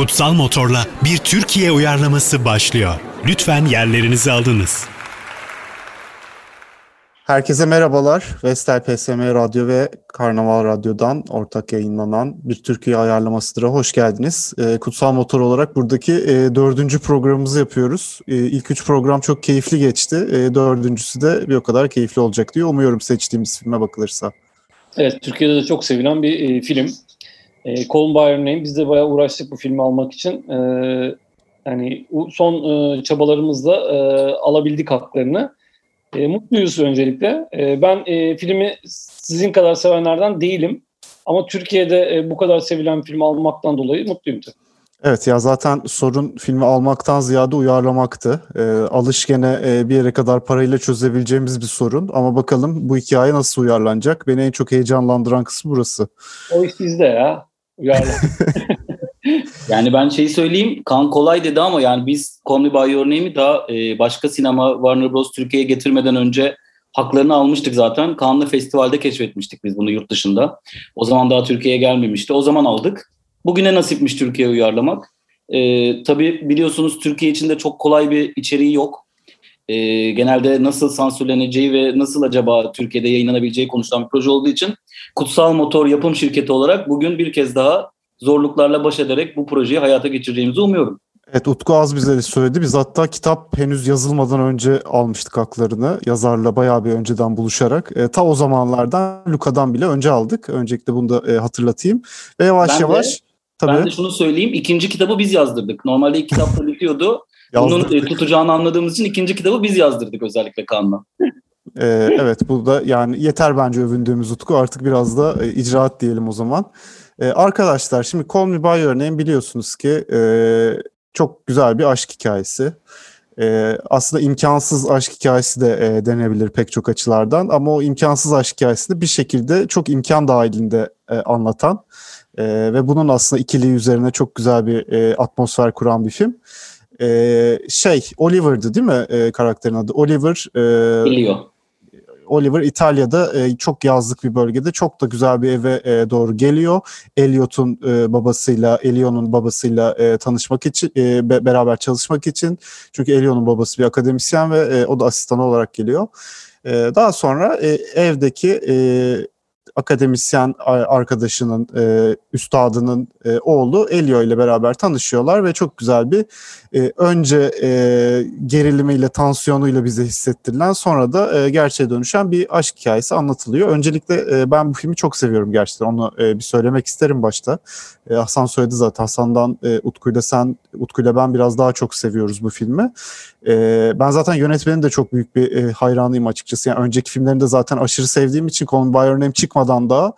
Kutsal Motor'la bir Türkiye uyarlaması başlıyor. Lütfen yerlerinizi alınız. Herkese merhabalar. Vestel PSM Radyo ve Karnaval Radyo'dan ortak yayınlanan bir Türkiye ayarlamasıdır. Hoş geldiniz. Ee, Kutsal Motor olarak buradaki e, dördüncü programımızı yapıyoruz. E, ilk üç program çok keyifli geçti. E, dördüncüsü de bir o kadar keyifli olacak diye umuyorum seçtiğimiz filme bakılırsa. Evet, Türkiye'de de çok sevilen bir e, film. E, By Name. Biz de bayağı uğraştık bu filmi almak için. E, yani son e, çabalarımızla e, alabildik haklarını. E, mutluyuz öncelikle. E, ben e, filmi sizin kadar sevenlerden değilim. Ama Türkiye'de e, bu kadar sevilen film almaktan dolayı mutluyum tabii. Evet ya zaten sorun filmi almaktan ziyade uyarlamaktı. E, alış gene e, bir yere kadar parayla çözebileceğimiz bir sorun. Ama bakalım bu hikaye nasıl uyarlanacak? Beni en çok heyecanlandıran kısmı burası. O iş sizde ya. Uyarlan. yani ben şeyi söyleyeyim. Kan kolay dedi ama yani biz Me By Your Name'i daha e, başka sinema Warner Bros. Türkiye'ye getirmeden önce haklarını almıştık zaten. Cannes Festival'de keşfetmiştik biz bunu yurt dışında. O zaman daha Türkiye'ye gelmemişti. O zaman aldık. Bugüne nasipmiş Türkiye'ye uyarlamak. E, tabii biliyorsunuz Türkiye içinde çok kolay bir içeriği yok. E, genelde nasıl sansürleneceği ve nasıl acaba Türkiye'de yayınlanabileceği konuşulan bir proje olduğu için Kutsal Motor yapım şirketi olarak bugün bir kez daha zorluklarla baş ederek bu projeyi hayata geçireceğimizi umuyorum. Evet Utku az bize söyledi. Biz hatta kitap henüz yazılmadan önce almıştık haklarını. Yazarla bayağı bir önceden buluşarak. E, ta o zamanlardan Luka'dan bile önce aldık. Öncelikle bunu da e, hatırlatayım. Ve yavaş ben yavaş... De, tabii. Ben de şunu söyleyeyim. ikinci kitabı biz yazdırdık. Normalde ilk kitap da bitiyordu. Bunun e, tutacağını anladığımız için ikinci kitabı biz yazdırdık özellikle Kaan'la. ee, evet bu da yani yeter bence övündüğümüz Utku. Artık biraz da e, icraat diyelim o zaman. Ee, arkadaşlar şimdi Call Me By Your Name biliyorsunuz ki e, çok güzel bir aşk hikayesi. Ee, aslında imkansız aşk hikayesi de e, denebilir pek çok açılardan ama o imkansız aşk hikayesini bir şekilde çok imkan dahilinde e, anlatan e, ve bunun aslında ikiliği üzerine çok güzel bir e, atmosfer kuran bir film. E, şey Oliver'dı değil mi e, karakterin adı? Oliver. E, Biliyor. Oliver İtalya'da e, çok yazlık bir bölgede çok da güzel bir eve e, doğru geliyor. Elliot'un e, babasıyla, Elion'un babasıyla e, tanışmak için, e, be, beraber çalışmak için. Çünkü Elion'un babası bir akademisyen ve e, o da asistan olarak geliyor. E, daha sonra e, evdeki e, akademisyen arkadaşının, e, üstadının e, oğlu Elio ile beraber tanışıyorlar ve çok güzel bir e, önce e, gerilimiyle, tansiyonuyla bize hissettirilen sonra da e, gerçeğe dönüşen bir aşk hikayesi anlatılıyor. Öncelikle e, ben bu filmi çok seviyorum gerçekten. Onu e, bir söylemek isterim başta. E, Hasan söyledi zaten. Hasan'dan e, Utku'yla sen, Utku'yla ben biraz daha çok seviyoruz bu filmi. E, ben zaten yönetmenin de çok büyük bir e, hayranıyım açıkçası. Yani önceki filmlerini de zaten aşırı sevdiğim için Call Me By Name çıkmadan da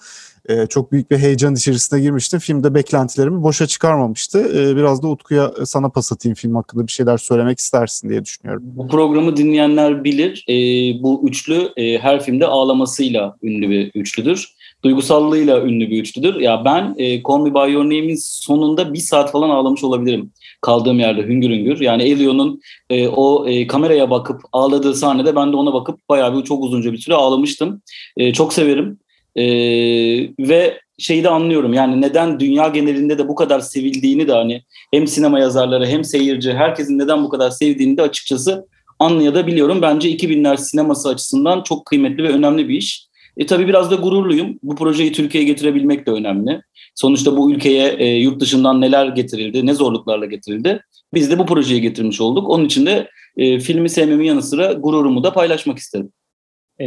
e, çok büyük bir heyecan içerisine girmiştim. Filmde beklentilerimi boşa çıkarmamıştı. E, biraz da Utku'ya sana pas atayım film hakkında bir şeyler söylemek istersin diye düşünüyorum. Bu programı dinleyenler bilir. E, bu üçlü e, her filmde ağlamasıyla ünlü bir üçlüdür. Duygusallığıyla ünlü bir üçlüdür. Ya ben e, Call Me By Your Name'in sonunda bir saat falan ağlamış olabilirim. Kaldığım yerde hüngür hüngür. Yani Elio'nun e, o e, kameraya bakıp ağladığı sahnede ben de ona bakıp bayağı bir çok uzunca bir süre ağlamıştım. E, çok severim. E, ve şeyi de anlıyorum yani neden dünya genelinde de bu kadar sevildiğini de hani hem sinema yazarları hem seyirci herkesin neden bu kadar sevdiğini de açıkçası anlayabiliyorum. Bence 2000'ler sineması açısından çok kıymetli ve önemli bir iş. E tabii biraz da gururluyum. Bu projeyi Türkiye'ye getirebilmek de önemli. Sonuçta bu ülkeye e, yurt dışından neler getirildi, ne zorluklarla getirildi. Biz de bu projeyi getirmiş olduk. Onun için de e, filmi sevmemin yanı sıra gururumu da paylaşmak istedim. E,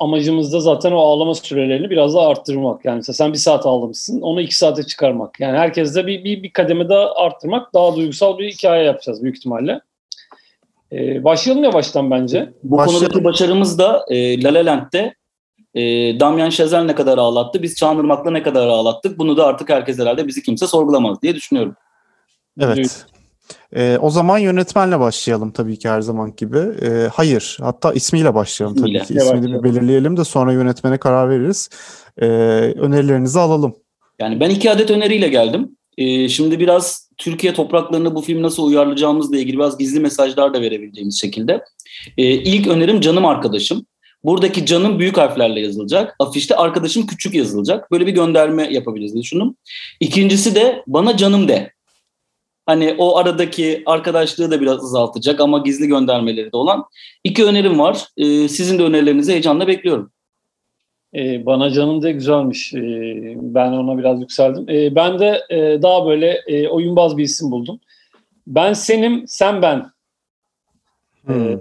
amacımız da zaten o ağlama sürelerini biraz daha arttırmak. Yani mesela sen bir saat ağlamışsın, onu iki saate çıkarmak. Yani herkes de bir, bir, bir kademe daha arttırmak, daha duygusal bir hikaye yapacağız büyük ihtimalle. Ee, başlayalım yavaştan bence. Bu başlayalım. konudaki başarımız da e, La La Land'de e, Damyan Şezel ne kadar ağlattı, biz Çağınırmak'la ne kadar ağlattık. Bunu da artık herkes herhalde bizi kimse sorgulamaz diye düşünüyorum. Evet. E, o zaman yönetmenle başlayalım tabii ki her zaman gibi. E, hayır, hatta ismiyle başlayalım tabii ki. İsmini bir belirleyelim de sonra yönetmene karar veririz. E, önerilerinizi alalım. Yani ben iki adet öneriyle geldim. E, şimdi biraz Türkiye topraklarını bu film nasıl uyarlayacağımızla ilgili biraz gizli mesajlar da verebileceğimiz şekilde. E, ilk önerim Canım Arkadaşım. Buradaki canım büyük harflerle yazılacak. Afişte arkadaşım küçük yazılacak. Böyle bir gönderme yapabiliriz diye düşündüm. İkincisi de bana canım de. Hani o aradaki arkadaşlığı da biraz azaltacak ama gizli göndermeleri de olan iki önerim var. Ee, sizin de önerilerinizi heyecanla bekliyorum. Ee, bana canım da güzelmiş. Ee, ben ona biraz yükseldim. Ee, ben de e, daha böyle e, oyunbaz bir isim buldum. Ben senim, sen ben. Hmm. Ee,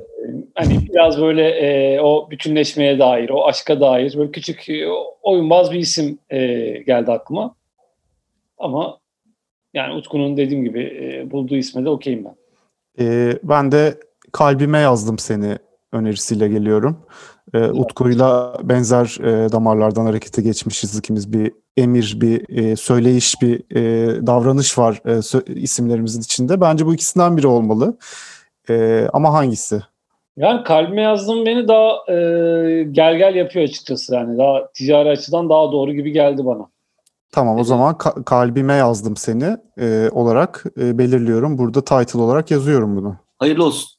hani biraz böyle e, o bütünleşmeye dair, o aşka dair böyle küçük e, oyunbaz bir isim e, geldi aklıma. Ama yani Utku'nun dediğim gibi e, bulduğu isme de okeyim ben. Ee, ben de kalbime yazdım seni önerisiyle geliyorum. Ee, Utku'yla benzer e, damarlardan harekete geçmişiz ikimiz. Bir emir, bir e, söyleyiş, bir e, davranış var e, sö- isimlerimizin içinde. Bence bu ikisinden biri olmalı. E, ama hangisi? Yani kalbime yazdım beni daha e, gel gel yapıyor açıkçası. Yani daha ticari açıdan daha doğru gibi geldi bana. Tamam o zaman ka- kalbime yazdım seni e, olarak e, belirliyorum. Burada title olarak yazıyorum bunu. Hayırlı olsun.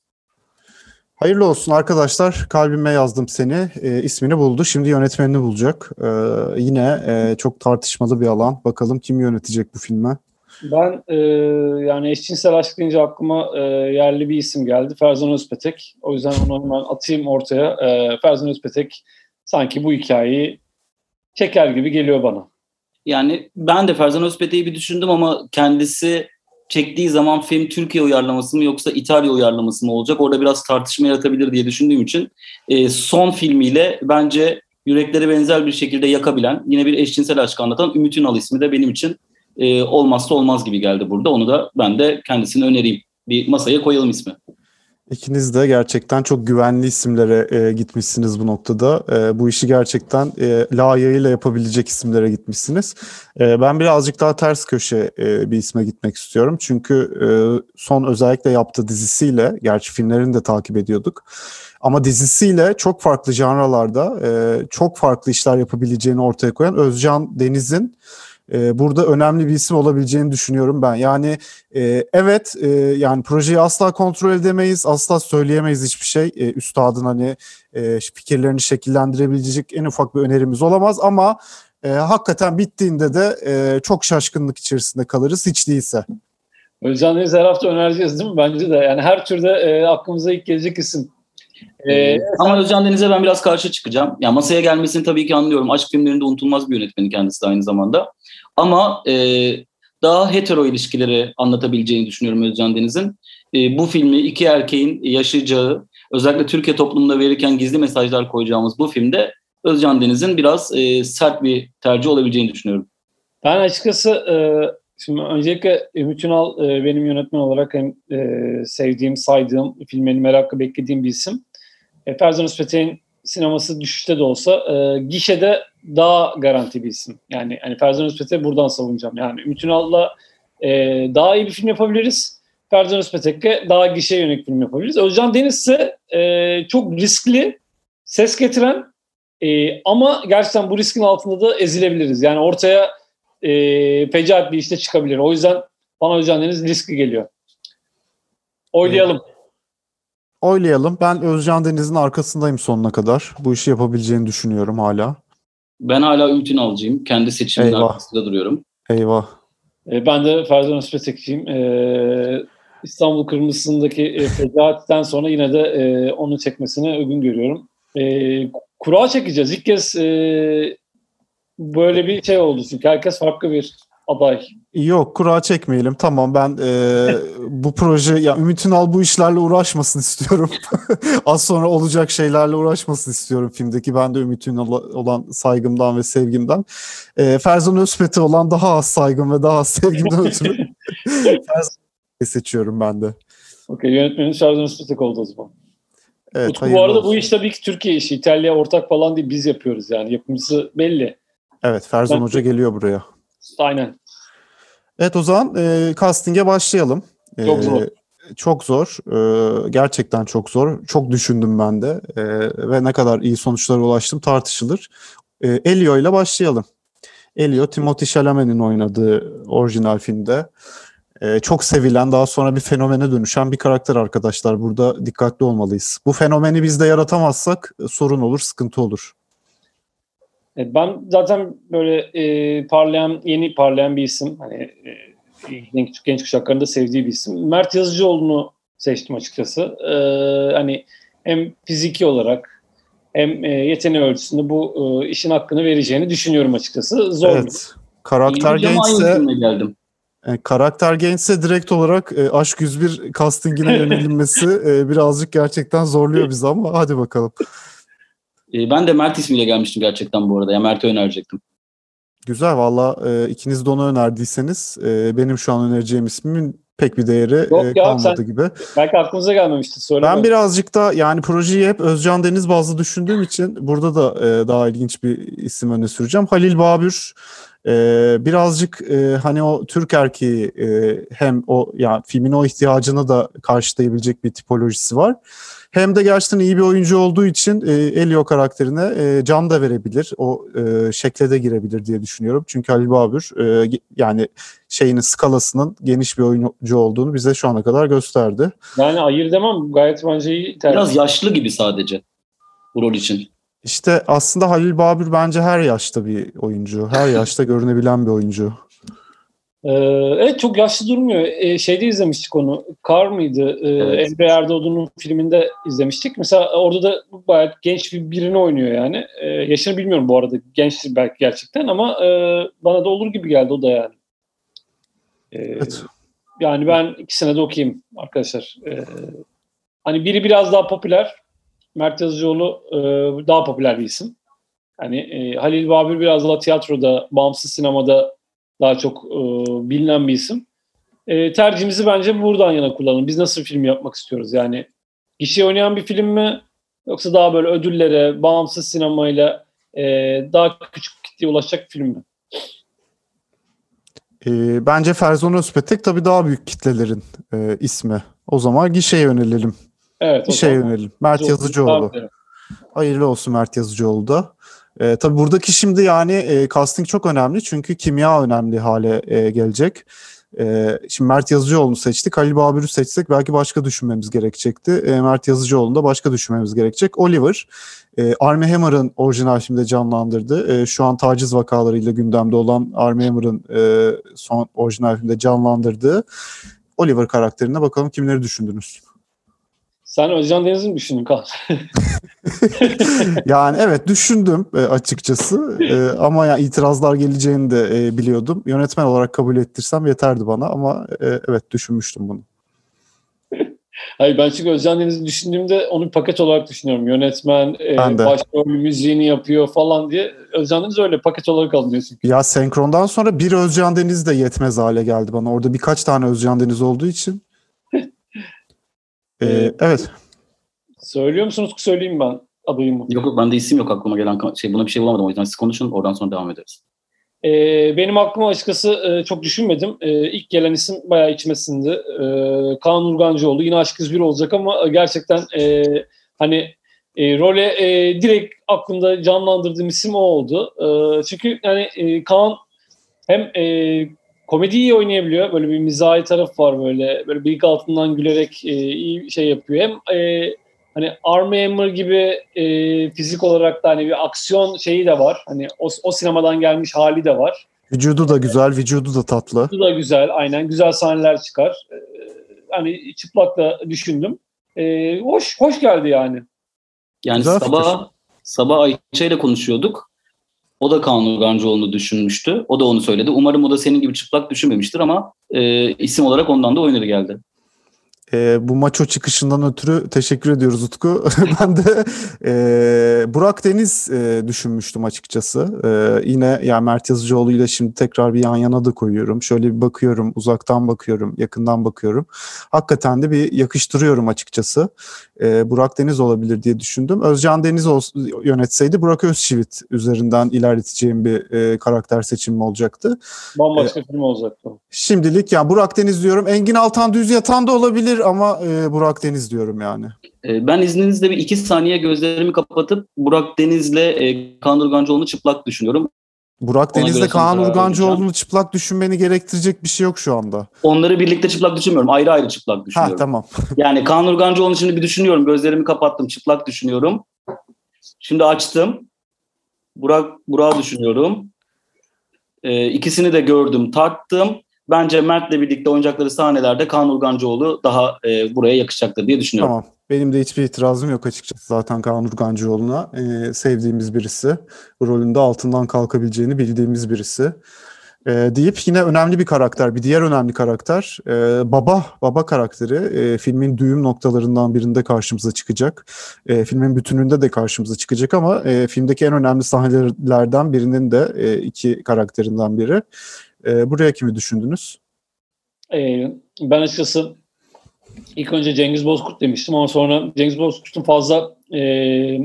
Hayırlı olsun arkadaşlar. Kalbime yazdım seni. E, ismini buldu. Şimdi yönetmenini bulacak. E, yine e, çok tartışmalı bir alan. Bakalım kim yönetecek bu filmi? Ben e, yani eşcinsel aşk deyince aklıma e, yerli bir isim geldi. Ferzan Özpetek. O yüzden onu hemen atayım ortaya. E, Ferzan Özpetek sanki bu hikayeyi çeker gibi geliyor bana. Yani ben de Ferzan Özpetek'i bir düşündüm ama kendisi çektiği zaman film Türkiye uyarlaması mı yoksa İtalya uyarlaması mı olacak? Orada biraz tartışma yaratabilir diye düşündüğüm için e, son filmiyle bence yürekleri benzer bir şekilde yakabilen yine bir eşcinsel aşkı anlatan Ümit Ünal ismi de benim için e, olmazsa olmaz gibi geldi burada. Onu da ben de kendisine önereyim. Bir masaya koyalım ismi. İkiniz de gerçekten çok güvenli isimlere e, gitmişsiniz bu noktada. E, bu işi gerçekten e, layığıyla yapabilecek isimlere gitmişsiniz. E, ben birazcık daha ters köşe e, bir isme gitmek istiyorum. Çünkü e, son özellikle yaptığı dizisiyle, gerçi filmlerini de takip ediyorduk. Ama dizisiyle çok farklı janralarda e, çok farklı işler yapabileceğini ortaya koyan Özcan Deniz'in e, burada önemli bir isim olabileceğini düşünüyorum ben. Yani e, evet e, yani projeyi asla kontrol edemeyiz, asla söyleyemeyiz hiçbir şey. E, üstadın hani e, fikirlerini şekillendirebilecek en ufak bir önerimiz olamaz ama e, hakikaten bittiğinde de e, çok şaşkınlık içerisinde kalırız hiç değilse. Özcan Deniz her hafta önereceğiz değil mi? Bence de. Yani her türde e, aklımıza ilk gelecek isim. Ee, ama Özcan Deniz'e ben biraz karşı çıkacağım. Ya masaya gelmesini tabii ki anlıyorum. Aşk filmlerinde unutulmaz bir yönetmeni kendisi de aynı zamanda. Ama e, daha hetero ilişkileri anlatabileceğini düşünüyorum Özcan Deniz'in. E, bu filmi iki erkeğin yaşayacağı, özellikle Türkiye toplumunda verirken gizli mesajlar koyacağımız bu filmde Özcan Deniz'in biraz e, sert bir tercih olabileceğini düşünüyorum. Ben açıkçası e, şimdi öncelikle Ümit Ünal e, benim yönetmen olarak hem e, sevdiğim, saydığım, filmlerini merakla beklediğim bir isim. E, Ferzan Özpetek'in sineması düşüşte de olsa e, gişede daha garanti bir isim. Yani hani Ferzan Özpetek'i buradan savunacağım. Yani Ümit Ünal'la e, daha iyi bir film yapabiliriz. Ferzan Özpetek'le daha gişe yönelik film yapabiliriz. Özcan Deniz ise e, çok riskli, ses getiren e, ama gerçekten bu riskin altında da ezilebiliriz. Yani ortaya e, fecaat bir işte çıkabilir. O yüzden bana Özcan Deniz riskli geliyor. Oylayalım. Evet. Oylayalım. Ben Özcan Deniz'in arkasındayım sonuna kadar. Bu işi yapabileceğini düşünüyorum hala. Ben hala Ümit Ünal'cıyım. Kendi seçimimin Eyvah. arkasında duruyorum. Eyvah. E, ben de Ferzan Özpetek'ciyim. E, İstanbul Kırmızısı'ndaki e, fecaatten sonra yine de e, onu çekmesine uygun görüyorum. E, kura çekeceğiz. İlk kez e, böyle bir şey oldu çünkü herkes farklı bir aday. Yok kura çekmeyelim. Tamam ben e, bu proje ya Ümit Ünal bu işlerle uğraşmasın istiyorum. Az sonra olacak şeylerle uğraşmasın istiyorum filmdeki. Ben de Ümit Ünal'a olan saygımdan ve sevgimden. E, Ferzan Özpet'e olan daha az saygım ve daha az sevgimden ötürü Ferzan'ı seçiyorum ben de. Okey yönetmenimiz Ferzan Özpetek oldu o zaman. Evet, Utku bu arada olsun. bu iş tabii ki Türkiye işi. İtalya ortak falan değil biz yapıyoruz yani. Yapımcısı belli. Evet Ferzan ben, Hoca geliyor buraya. Aynen. Evet o zaman e, casting'e başlayalım. Çok zor. E, çok zor. E, gerçekten çok zor. Çok düşündüm ben de. E, ve ne kadar iyi sonuçlara ulaştım tartışılır. E, Elio ile başlayalım. Elio, Timothy Chalamet'in oynadığı orijinal filmde. E, çok sevilen, daha sonra bir fenomene dönüşen bir karakter arkadaşlar. Burada dikkatli olmalıyız. Bu fenomeni biz de yaratamazsak sorun olur, sıkıntı olur. Ben zaten böyle e, parlayan, yeni parlayan bir isim. Hani e, genç, genç kuşakların da sevdiği bir isim. Mert Yazıcıoğlu'nu seçtim açıkçası. Ee, hani hem fiziki olarak hem e, yeteneği ölçüsünde bu e, işin hakkını vereceğini düşünüyorum açıkçası. Zor evet. Karakter gençse geldim. E, karakter gençse direkt olarak e, Aşk 101 castingine yönelinmesi e, birazcık gerçekten zorluyor bizi ama hadi bakalım. E, ben de Mert ismiyle gelmiştim gerçekten bu arada. Ya Mert'i önerecektim. Güzel valla e, ikiniz de onu önerdiyseniz e, benim şu an önereceğim ismin pek bir değeri Yok e, kalmadı sen, gibi. Belki aklınıza gelmemişti. Söyle ben birazcık da yani projeyi hep Özcan Deniz bazlı düşündüğüm için burada da e, daha ilginç bir isim öne süreceğim. Halil Babür ee, birazcık e, hani o Türk erkeği e, hem o yani filmin o ihtiyacını da karşılayabilecek bir tipolojisi var. Hem de gerçekten iyi bir oyuncu olduğu için e, Elio karakterine e, can da verebilir. O e, şekle de girebilir diye düşünüyorum. Çünkü Halil Babür e, yani şeyinin skalasının geniş bir oyuncu olduğunu bize şu ana kadar gösterdi. Yani ayır demem gayet bence iyi. Tercih. Biraz yaşlı gibi sadece bu rol için. İşte aslında Halil Babür bence her yaşta bir oyuncu. Her yaşta görünebilen bir oyuncu. Ee, evet çok yaşlı durmuyor. Ee, şeyde izlemiştik onu. Kar mıydı? Ee, evet. Emre Erdoğdu'nun filminde izlemiştik. Mesela orada da bayağı genç bir birini oynuyor yani. Ee, yaşını bilmiyorum bu arada. Gençtir belki gerçekten ama e, bana da olur gibi geldi o da yani. Ee, evet. Yani ben ikisine de okuyayım arkadaşlar. Ee, hani biri biraz daha popüler. Mert Yazıcıoğlu e, daha popüler bir isim. Hani e, Halil Babür biraz daha tiyatroda, bağımsız sinemada daha çok e, bilinen bir isim. E, tercihimizi bence buradan yana kullanalım. Biz nasıl film yapmak istiyoruz? Yani gişe oynayan bir film mi? Yoksa daha böyle ödüllere, bağımsız sinemayla e, daha küçük kitleye ulaşacak bir film mi? E, bence Ferzan Özpetek tabii daha büyük kitlelerin e, ismi. O zaman gişeye yönelelim. Evet. Gişeye yönelim. Mert Yazıcıoğlu. Hayırlı olsun Mert Yazıcıoğlu da. E, tabii buradaki şimdi yani e, casting çok önemli çünkü kimya önemli hale e, gelecek. E, şimdi Mert Yazıcıoğlu'nu seçtik. Halil Babür'ü seçsek belki başka düşünmemiz gerekecekti. E, Mert Yazıcıoğlu'nu da başka düşünmemiz gerekecek. Oliver, e, Armie Hammer'ın orijinal filmde canlandırdı. E, şu an taciz vakalarıyla gündemde olan Armie Hammer'ın e, son orijinal filmde canlandırdığı Oliver karakterine bakalım kimleri düşündünüz? Sen Özcan Deniz'i mi düşündün Kaan? yani evet düşündüm e, açıkçası e, ama yani itirazlar geleceğini de e, biliyordum. Yönetmen olarak kabul ettirsem yeterdi bana ama evet düşünmüştüm bunu. Hayır ben çünkü Özcan Deniz'i düşündüğümde onu paket olarak düşünüyorum. Yönetmen, e, başrol müziğini yapıyor falan diye. Özcan Deniz öyle paket olarak alınıyorsun. Ya senkrondan sonra bir Özcan Deniz de yetmez hale geldi bana. Orada birkaç tane Özcan Deniz olduğu için. Ee, evet. Söylüyor musunuz ki söyleyeyim ben adayımı? Yok yok bende isim yok aklıma gelen şey buna bir şey bulamadım o yüzden siz konuşun oradan sonra devam ederiz. Ee, benim aklıma açıkçası e, çok düşünmedim. E, ilk gelen isim bayağı içmesindi. E, Kaan Urgancıoğlu yine Aşk bir olacak ama gerçekten e, hani e, role e, direkt aklımda canlandırdığım isim o oldu. E, çünkü yani e, Kaan hem e, komedi iyi oynayabiliyor. Böyle bir mizahi taraf var böyle. Böyle bıyık altından gülerek e, iyi şey yapıyor. Hem e, hani Armie Hammer gibi e, fizik olarak da hani bir aksiyon şeyi de var. Hani o, o sinemadan gelmiş hali de var. Vücudu da güzel, vücudu da tatlı. Vücudu da güzel, aynen. Güzel sahneler çıkar. E, hani çıplak da düşündüm. E, hoş hoş geldi yani. Yani güzel sabah fikir. sabah Ayça ile konuşuyorduk. O da Kaan Urgancıoğlu'nu düşünmüştü. O da onu söyledi. Umarım o da senin gibi çıplak düşünmemiştir ama e, isim olarak ondan da oynadı geldi. E, bu maço çıkışından ötürü teşekkür ediyoruz Utku. ben de e, Burak Deniz e, düşünmüştüm açıkçası. E, yine yani Mert Yazıcıoğlu ile şimdi tekrar bir yan yana da koyuyorum. Şöyle bir bakıyorum, uzaktan bakıyorum, yakından bakıyorum. Hakikaten de bir yakıştırıyorum açıkçası. E, Burak Deniz olabilir diye düşündüm. Özcan Deniz olsun, yönetseydi Burak Özçivit üzerinden ilerleteceğim bir e, karakter seçimi olacaktı. Bambaşka e, film olacaktı. Şimdilik yani Burak Deniz diyorum. Engin Altan Düz Yatan da olabilir ama e, Burak Deniz diyorum yani. E, ben izninizle bir iki saniye gözlerimi kapatıp Burak Deniz'le e, Kaan çıplak düşünüyorum. Burak Ona Deniz'le Kaan Urgancıoğlu'nu çıplak düşünmeni gerektirecek bir şey yok şu anda. Onları birlikte çıplak düşünmüyorum. Ayrı ayrı çıplak düşünüyorum. Ha tamam. yani Kaan Urgancıoğlu'nu şimdi bir düşünüyorum. Gözlerimi kapattım. Çıplak düşünüyorum. Şimdi açtım. Burak Burak düşünüyorum. E, ikisini de gördüm, tarttım. bence Mert'le birlikte oynayacakları sahnelerde Kaan Urgancıoğlu daha e, buraya yakışacaktır diye düşünüyorum. Tamam. Benim de hiçbir itirazım yok açıkçası zaten Kaan Urgancıoğlu'na. Ee, sevdiğimiz birisi. Rolünde altından kalkabileceğini bildiğimiz birisi. Ee, deyip yine önemli bir karakter, bir diğer önemli karakter. Ee, baba, baba karakteri e, filmin düğüm noktalarından birinde karşımıza çıkacak. E, filmin bütününde de karşımıza çıkacak ama e, filmdeki en önemli sahnelerden birinin de e, iki karakterinden biri. E, buraya kimi düşündünüz? Ee, ben açıkçası ilk önce Cengiz Bozkurt demiştim ama sonra Cengiz Bozkurt'un fazla e,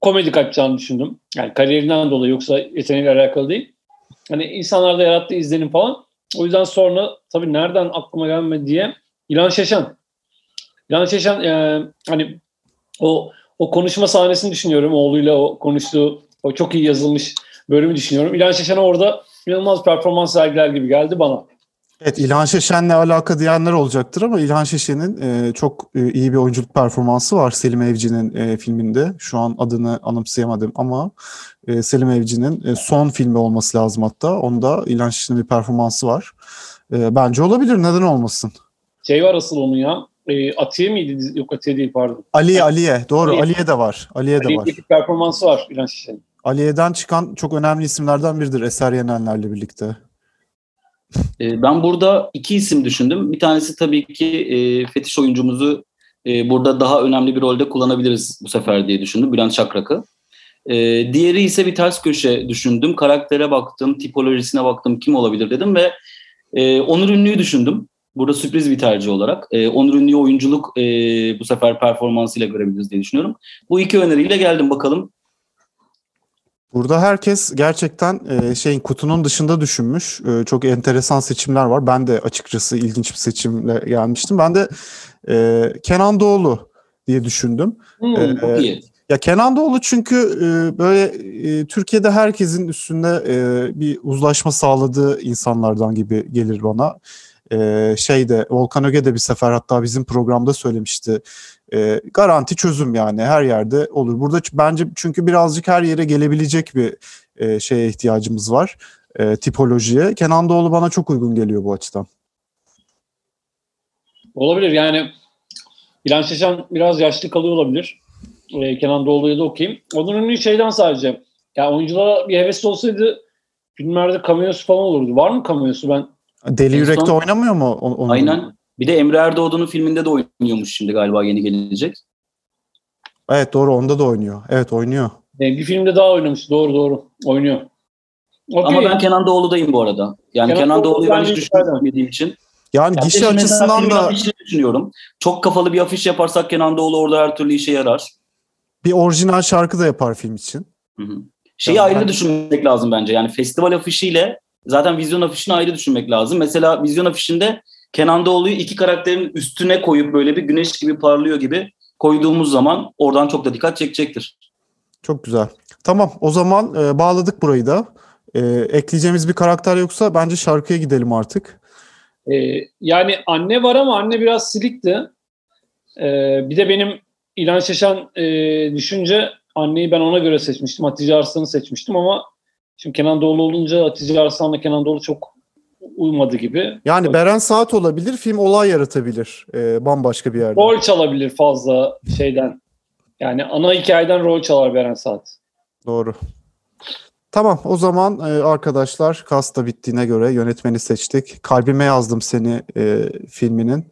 komedi kaçacağını düşündüm. Yani kariyerinden dolayı yoksa yeteneğiyle alakalı değil. Hani insanlarda yarattığı izlenim falan. O yüzden sonra tabii nereden aklıma gelmedi diye İlhan Şeşen. İlhan Şeşen e, hani o o konuşma sahnesini düşünüyorum. Oğluyla o konuştuğu o çok iyi yazılmış bölümü düşünüyorum. İlhan Şeşen orada inanılmaz performans sergiler gibi geldi bana. Evet İlhan Şeşen'le alaka diyenler olacaktır ama İlhan Şeşen'in e, çok e, iyi bir oyunculuk performansı var Selim Evci'nin e, filminde. Şu an adını anımsayamadım ama e, Selim Evci'nin e, son filmi olması lazım hatta. Onda İlhan Şeşen'in bir performansı var. E, bence olabilir neden olmasın. Şey var asıl onun ya. E, Atiye miydi? Yok Atiye değil pardon. Aliye Aliye doğru Aliye. Aliye de var. Aliye de var. Performansı var İlhan Şeşen'in. Aliye'den çıkan çok önemli isimlerden biridir Eser Yenenler'le birlikte. E, ben burada iki isim düşündüm. Bir tanesi tabii ki e, fetiş oyuncumuzu e, burada daha önemli bir rolde kullanabiliriz bu sefer diye düşündüm. Bülent Çakrak'ı. E, diğeri ise bir ters köşe düşündüm. Karaktere baktım, tipolojisine baktım kim olabilir dedim ve e, Onur Ünlü'yü düşündüm. Burada sürpriz bir tercih olarak. Onur Ünlü'yü oyunculuk bu sefer performansıyla görebiliriz diye düşünüyorum. Bu iki öneriyle geldim bakalım. Burada herkes gerçekten e, şeyin kutunun dışında düşünmüş. E, çok enteresan seçimler var. Ben de açıkçası ilginç bir seçimle gelmiştim. Ben de e, Kenan Doğulu diye düşündüm. Hmm. Çok iyi. Ya Kenan Doğulu çünkü e, böyle e, Türkiye'de herkesin üstünde e, bir uzlaşma sağladığı insanlardan gibi gelir bana. E, şeyde Volkan Öge de bir sefer hatta bizim programda söylemişti. E, garanti çözüm yani her yerde olur. Burada bence çünkü birazcık her yere gelebilecek bir e, şeye ihtiyacımız var. E, tipolojiye. Kenan Doğulu bana çok uygun geliyor bu açıdan. Olabilir yani İlhan Şeşen biraz yaşlı kalıyor olabilir. Ee, Kenan Doğulu'ya da okuyayım. Onun ünlü şeyden sadece. Ya oyunculara bir hevesi olsaydı filmlerde cameo'su falan olurdu. Var mı cameo'su ben? Deli Yürek'te son- oynamıyor mu? O- onun? Aynen. Bir de Emre Erdoğdu'nun filminde de oynuyormuş şimdi galiba yeni gelecek. Evet doğru onda da oynuyor. Evet oynuyor. Ee, bir filmde daha oynamış. Doğru doğru. Oynuyor. Okey. Ama ben Kenan Doğulu'dayım bu arada. Yani Kenan Kenan, Doğulu Doğulu'yu ben hiç düşünmediğim için. Yani Ya gişe açısından da düşünüyorum. Çok kafalı bir afiş yaparsak Kenan Doğulu orada her türlü işe yarar. bir orijinal şarkı da yapar film için. Hı hı. Şeyi Ya ayrı ben- düşünmek lazım bence. Yani festival afişiyle zaten vizyon afişini ayrı düşünmek lazım. Mesela vizyon afişinde Kenan Doğulu'yu iki karakterin üstüne koyup böyle bir güneş gibi parlıyor gibi koyduğumuz zaman oradan çok da dikkat çekecektir. Çok güzel. Tamam o zaman e, bağladık burayı da. E, ekleyeceğimiz bir karakter yoksa bence şarkıya gidelim artık. Ee, yani anne var ama anne biraz silikti. Ee, bir de benim İlhan Şeşen e, düşünce anneyi ben ona göre seçmiştim. Hatice Arslan'ı seçmiştim ama şimdi Kenan Doğulu olunca Hatice Arslan'la Kenan Doğulu çok uymadı gibi. Yani Beren Saat olabilir, film olay yaratabilir e, bambaşka bir yerde. Rol çalabilir fazla şeyden. Yani ana hikayeden rol çalar Beren Saat. Doğru. Tamam o zaman e, arkadaşlar kasta bittiğine göre yönetmeni seçtik. Kalbime yazdım seni e, filminin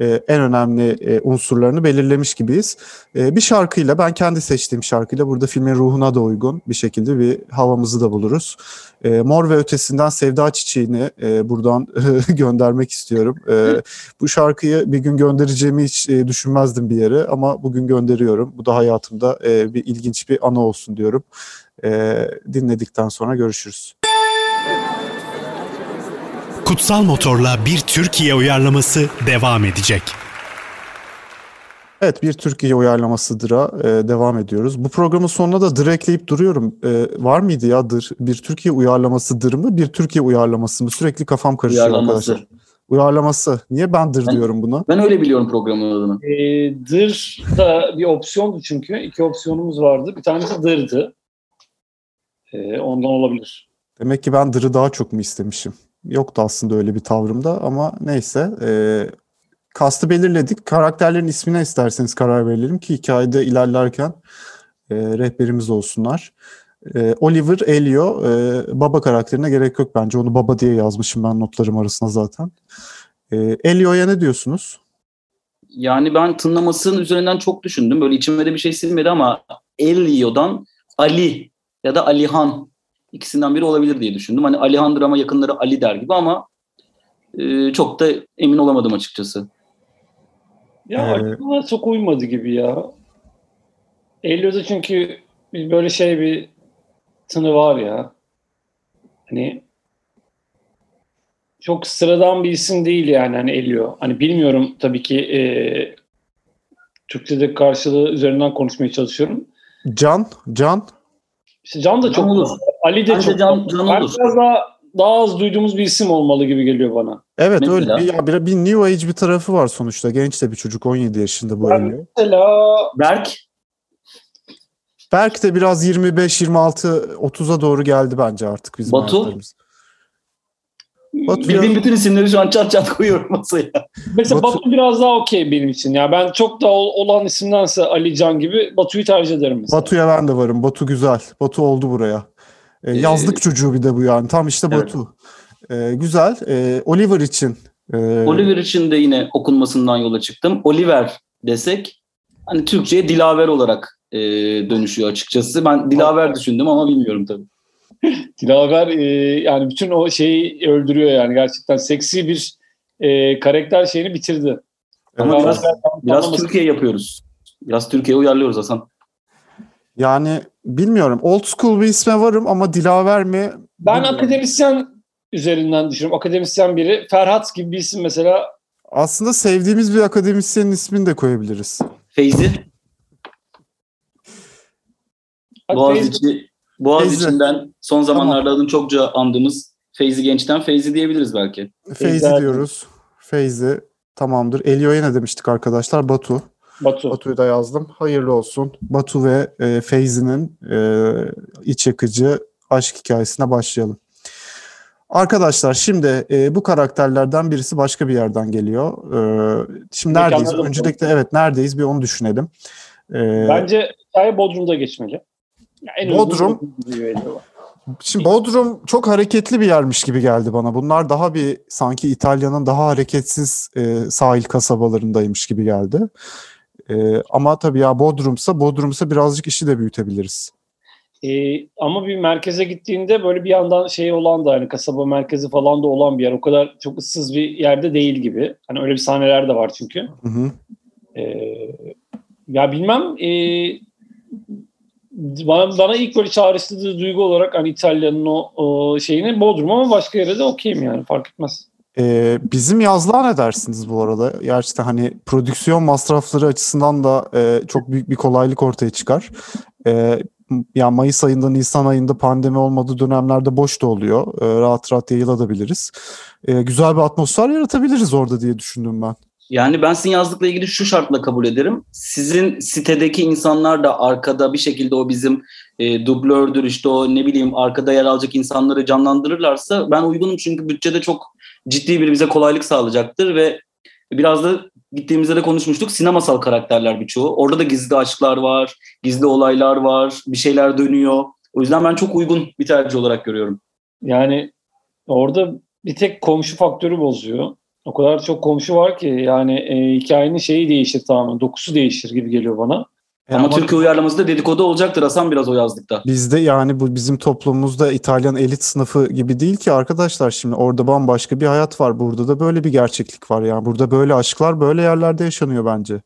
e, en önemli e, unsurlarını belirlemiş gibiyiz. E, bir şarkıyla ben kendi seçtiğim şarkıyla burada filmin ruhuna da uygun bir şekilde bir havamızı da buluruz. E, Mor ve Ötesi'nden Sevda Çiçeği'ni e, buradan göndermek istiyorum. E, bu şarkıyı bir gün göndereceğimi hiç e, düşünmezdim bir yere ama bugün gönderiyorum. Bu da hayatımda e, bir ilginç bir anı olsun diyorum. E, dinledikten sonra görüşürüz. Kutsal Motor'la bir Türkiye uyarlaması devam edecek. Evet bir Türkiye uyarlamasıdır'a e, devam ediyoruz. Bu programın sonuna da dır ekleyip duruyorum. E, var mıydı ya dır? Bir Türkiye uyarlamasıdır mı? Bir Türkiye uyarlaması mı? Sürekli kafam karışıyor Uyarlaması. arkadaşlar. Uyarlaması. Niye ben dır Ben- diyorum buna? Ben öyle biliyorum programın adını. E, dır da bir opsiyondu çünkü. İki opsiyonumuz vardı. Bir tanesi dırdı. E, ondan olabilir. Demek ki ben dırı daha çok mu istemişim? Yoktu aslında öyle bir tavrımda ama neyse. E, kastı belirledik. Karakterlerin ismine isterseniz karar verelim ki hikayede ilerlerken e, rehberimiz olsunlar. E, Oliver Elio e, baba karakterine gerek yok bence. Onu baba diye yazmışım ben notlarım arasında zaten. E, Elio'ya ne diyorsunuz? Yani ben tınlamasının üzerinden çok düşündüm. Böyle içime de bir şey silmedi ama Elio'dan Ali ya da Alihan ikisinden biri olabilir diye düşündüm. Hani Alihan'dır ama yakınları Ali der gibi ama e, çok da emin olamadım açıkçası. Ya Ee, aklıma çok uymadı gibi ya. Elio'da çünkü böyle şey bir tını var ya. Hani çok sıradan bir isim değil yani hani Elio. Hani bilmiyorum tabii ki e, Türkçe'de karşılığı üzerinden konuşmaya çalışıyorum. Can, Can. İşte Can da Can çok olur. Ali de Bence çok Can- Can Ben olur. biraz daha daha az duyduğumuz bir isim olmalı gibi geliyor bana. Evet Mesela? öyle bir, ya bir, bir New Age bir tarafı var sonuçta. Genç de bir çocuk 17 yaşında bu Elio. Mesela Berk Belki de biraz 25, 26, 30'a doğru geldi bence artık bizim Batu? hayatlarımız. Batu bildiğim ya- bütün isimleri şu an çat çat koyuyorum masaya. Mesela Batu- Batu, biraz daha okey benim için. Ya ben çok da ol- olan isimdense Ali Can gibi Batu'yu tercih ederim mesela. Batu'ya ben de varım. Batu güzel. Batu oldu buraya. Ee, Ee, yazlık çocuğu bir de bu yani. Tam işte Evet. Batu. Ee, güzel. Ee, Oliver için. e, Oliver için de yine okunmasından yola çıktım. Oliver desek hani Türkçe'ye Dilaver olarak e, dönüşüyor açıkçası. Ben Dilaver düşündüm ama bilmiyorum tabii. Dilaver e, yani bütün o şeyi öldürüyor yani gerçekten seksi bir e, karakter şeyini bitirdi. Ama Ben- biraz, biraz. Türkiye yapıyoruz. Biraz Türkiye'ye uyarlıyoruz Hasan. yani bilmiyorum. Old school bir isme varım ama Dilaver mi? Ben akademisyen üzerinden düşünüyorum. Akademisyen biri. Ferhat gibi bir isim mesela. Aslında sevdiğimiz bir akademisyenin ismini de koyabiliriz. Feyzi, Hadi Feyzi- Boğaziçi'nden son zamanlarda Tamam. adını çokça andığımız Feyzi Genç'ten Feyzi diyebiliriz belki. Feyzi Feyzi- diyoruz. Feyzi. Tamamdır. Elio'ya ne demiştik arkadaşlar? Batu. Batu. Batu'yu da yazdım. Hayırlı olsun. Batu ve e, Feyzi'nin e, iç yakıcı aşk hikayesine başlayalım. Arkadaşlar şimdi e, bu karakterlerden birisi başka bir yerden geliyor. E, şimdi neredeyiz? Öncelikle evet neredeyiz bir onu düşünelim. E, Bence hikaye Bodrum'da geçmeli. Ya en uygun Bodrum. Şimdi Bodrum çok hareketli bir yermiş gibi geldi bana. Bunlar daha bir sanki İtalya'nın daha hareketsiz e, sahil kasabalarındaymış gibi geldi. E, ama tabii ya Bodrum'sa Bodrum'sa birazcık işi de büyütebiliriz. Ee, ama bir merkeze gittiğinde böyle bir yandan şey olan da hani kasaba merkezi falan da olan bir yer. O kadar çok ıssız bir yerde değil gibi. Hani öyle bir sahneler de var çünkü. Hı hı. Ee, ya bilmem ee, bana, ilk böyle çağrıştırdığı duygu olarak hani İtalya'nın o, o şeyini Bodrum ama başka yere de okeyim yani fark etmez. Ee, bizim yazlığa ne dersiniz bu arada? Gerçekten hani prodüksiyon masrafları açısından da e, çok büyük bir kolaylık ortaya çıkar. E, yani Mayıs ayında, Nisan ayında pandemi olmadığı dönemlerde boş da oluyor. E, rahat rahat yayılabiliriz. E, güzel bir atmosfer yaratabiliriz orada diye düşündüm ben. Yani ben sizin yazdıkla ilgili şu şartla kabul ederim. Sizin sitedeki insanlar da arkada bir şekilde o bizim e, dublördür işte o ne bileyim arkada yer alacak insanları canlandırırlarsa ben uygunum çünkü bütçede çok ciddi bir bize kolaylık sağlayacaktır ve biraz da gittiğimizde de konuşmuştuk sinemasal karakterler birçoğu. Orada da gizli aşklar var, gizli olaylar var, bir şeyler dönüyor. O yüzden ben çok uygun bir tercih olarak görüyorum. Yani orada bir tek komşu faktörü bozuyor. O kadar çok komşu var ki yani e, hikayenin şeyi değişir tamamen. Dokusu değişir gibi geliyor bana. E, Ama, Türkiye uyarlaması da dedikodu olacaktır Hasan biraz o yazdıkta. Bizde yani bu bizim toplumumuzda İtalyan elit sınıfı gibi değil ki arkadaşlar şimdi orada bambaşka bir hayat var. Burada da böyle bir gerçeklik var yani. Burada böyle aşklar böyle yerlerde yaşanıyor bence.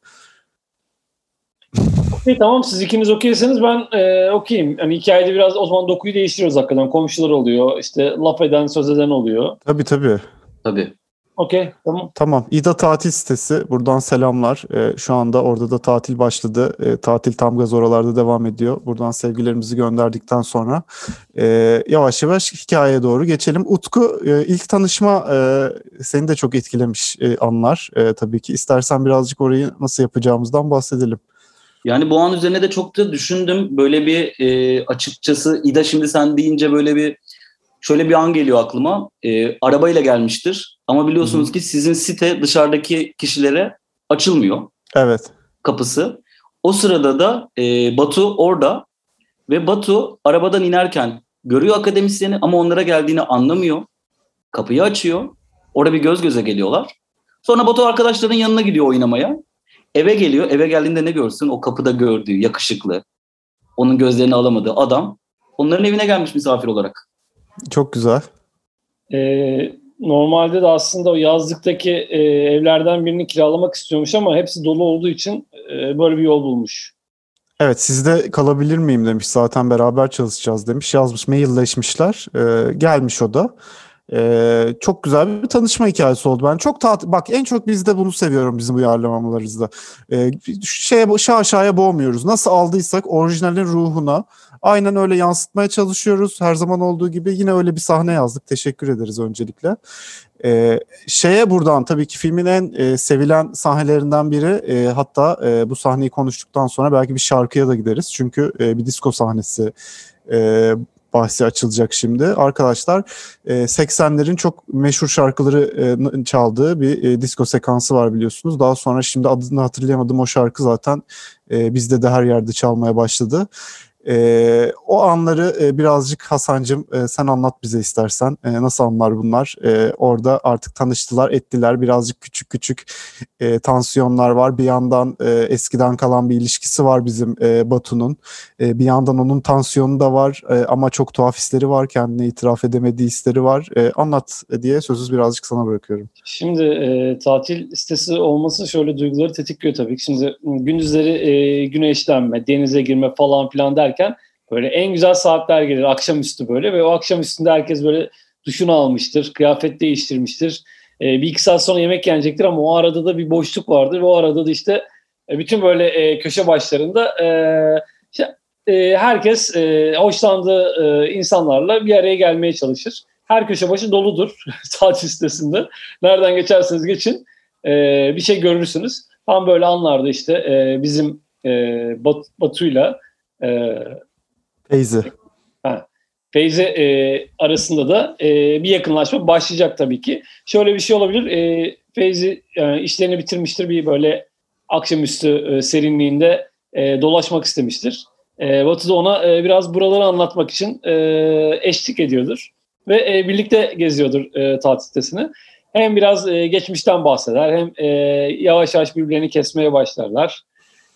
Okey tamam siz ikiniz okeyseniz ben e, okeyim. Hani hikayede biraz o zaman dokuyu değiştiriyoruz hakikaten. Komşular oluyor. işte laf eden söz eden oluyor. Tabii tabii. Tabii. Okey tamam. Tamam. İda tatil sitesi. Buradan selamlar. Ee, şu anda orada da tatil başladı. Ee, tatil tam gaz oralarda devam ediyor. Buradan sevgilerimizi gönderdikten sonra e, yavaş yavaş hikayeye doğru geçelim. Utku e, ilk tanışma e, seni de çok etkilemiş e, anlar e, tabii ki. İstersen birazcık orayı nasıl yapacağımızdan bahsedelim. Yani bu an üzerine de çok da düşündüm. Böyle bir e, açıkçası İda şimdi sen deyince böyle bir şöyle bir an geliyor aklıma. E, arabayla gelmiştir ama biliyorsunuz Hı-hı. ki sizin site dışarıdaki kişilere açılmıyor. Evet. Kapısı. O sırada da e, Batu orada ve Batu arabadan inerken görüyor akademisyeni ama onlara geldiğini anlamıyor. Kapıyı açıyor. Orada bir göz göze geliyorlar. Sonra Batu arkadaşların yanına gidiyor oynamaya. Eve geliyor. Eve geldiğinde ne görsün? O kapıda gördüğü yakışıklı, onun gözlerini alamadığı adam onların evine gelmiş misafir olarak. Çok güzel. Ee, normalde de aslında o yazlıktaki e, evlerden birini kiralamak istiyormuş ama hepsi dolu olduğu için e, böyle bir yol bulmuş. Evet sizde kalabilir miyim demiş zaten beraber çalışacağız demiş yazmış mailleşmişler ee, gelmiş o da. Ee, çok güzel bir tanışma hikayesi oldu. Ben çok tat bak en çok bizde bunu seviyorum bizim uyarlamalarımızda. Ee, şeye şaşaya boğmuyoruz. Nasıl aldıysak orijinalin ruhuna aynen öyle yansıtmaya çalışıyoruz. Her zaman olduğu gibi yine öyle bir sahne yazdık. Teşekkür ederiz öncelikle. Ee, şeye buradan tabii ki filmin en e, sevilen sahnelerinden biri e, hatta e, bu sahneyi konuştuktan sonra belki bir şarkıya da gideriz. Çünkü e, bir disco sahnesi e, bahsi açılacak şimdi. Arkadaşlar 80'lerin e, çok meşhur şarkıları çaldığı bir e, disco sekansı var biliyorsunuz. Daha sonra şimdi adını hatırlayamadım o şarkı zaten e, bizde de her yerde çalmaya başladı. E, o anları e, birazcık Hasan'cığım e, sen anlat bize istersen. E, nasıl anlar bunlar? E, orada artık tanıştılar, ettiler. Birazcık küçük küçük e, tansiyonlar var. Bir yandan e, eskiden kalan bir ilişkisi var bizim e, Batu'nun. E, bir yandan onun tansiyonu da var e, ama çok tuhaf hisleri var. Kendine itiraf edemediği hisleri var. E, anlat diye sözü birazcık sana bırakıyorum. Şimdi e, tatil sitesi olması şöyle duyguları tetikliyor tabii ki. Şimdi gündüzleri e, güneşlenme, denize girme falan filan der derken böyle en güzel saatler gelir akşamüstü böyle ve o akşamüstünde herkes böyle duşunu almıştır, kıyafet değiştirmiştir. E, bir iki saat sonra yemek yenecektir ama o arada da bir boşluk vardır ve o arada da işte e, bütün böyle e, köşe başlarında e, herkes hoşlandığı insanlarla bir araya gelmeye çalışır. Her köşe başı doludur tatil sitesinde. Nereden geçerseniz geçin bir şey görürsünüz. Tam böyle anlarda işte bizim e, Bat, Batu'yla e, Feyzi. Ha, Feyzi e, arasında da e, bir yakınlaşma başlayacak tabii ki. Şöyle bir şey olabilir. E, Feyzi e, işlerini bitirmiştir. Bir böyle akşamüstü e, serinliğinde e, dolaşmak istemiştir. E, Batı da ona e, biraz buraları anlatmak için e, eşlik ediyordur. Ve e, birlikte geziyordur e, tatil sitesini. Hem biraz e, geçmişten bahseder hem e, yavaş yavaş birbirlerini kesmeye başlarlar.